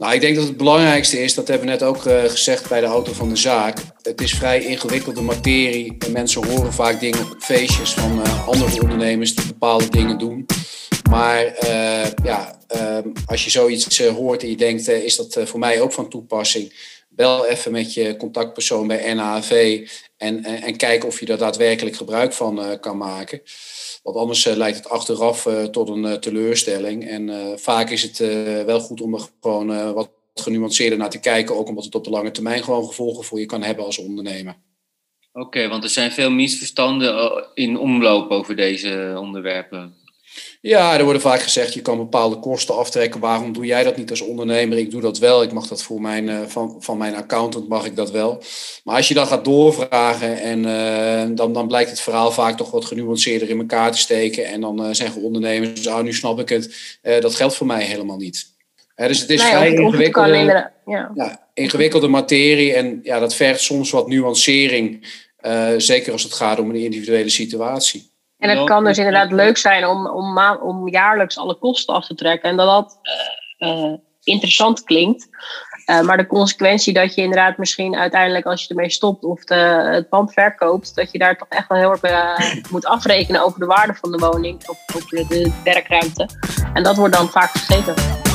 Nou, ik denk dat het belangrijkste is, dat hebben we net ook uh, gezegd bij de auto van de zaak. Het is vrij ingewikkelde materie. En mensen horen vaak dingen op feestjes van uh, andere ondernemers die bepaalde dingen doen. Maar uh, ja, ehm, als je zoiets hoort en je denkt, is dat voor mij ook van toepassing? Bel even met je contactpersoon bij NAV en, en, kijk of je daar daadwerkelijk gebruik van kan maken. Want anders uh, leidt het achteraf uh, tot een teleurstelling. En vaak is het wel goed om er gewoon wat genuanceerder naar te kijken. Ook omdat het op de lange termijn gewoon gevolgen voor je kan hebben als ondernemer. Oké, want er zijn veel misverstanden in omloop over deze onderwerpen. Ja, er worden vaak gezegd, je kan bepaalde kosten aftrekken. Waarom doe jij dat niet als ondernemer? Ik doe dat wel. Ik mag dat voor mijn, uh, van, van mijn accountant mag ik dat wel. Maar als je dan gaat doorvragen en uh, dan, dan blijkt het verhaal vaak toch wat genuanceerder in elkaar te steken. En dan uh, zeggen ondernemers, ah, nu snap ik het. dat geldt voor mij helemaal niet. dus het is nee, vrij ingewikkelde, ja. ja. ingewikkelde materie. En ja, dat vergt soms wat nuancering. zeker als het gaat om een individuele situatie. En het kan dus inderdaad leuk zijn om, om, om jaarlijks alle kosten af te trekken. En dat dat uh, interessant klinkt. Uh, maar de consequentie dat je inderdaad misschien uiteindelijk als je ermee stopt of de, het pand verkoopt, dat je daar toch echt wel heel erg uh, moet afrekenen over de waarde van de woning of over de werkruimte. En dat wordt dan vaak vergeten.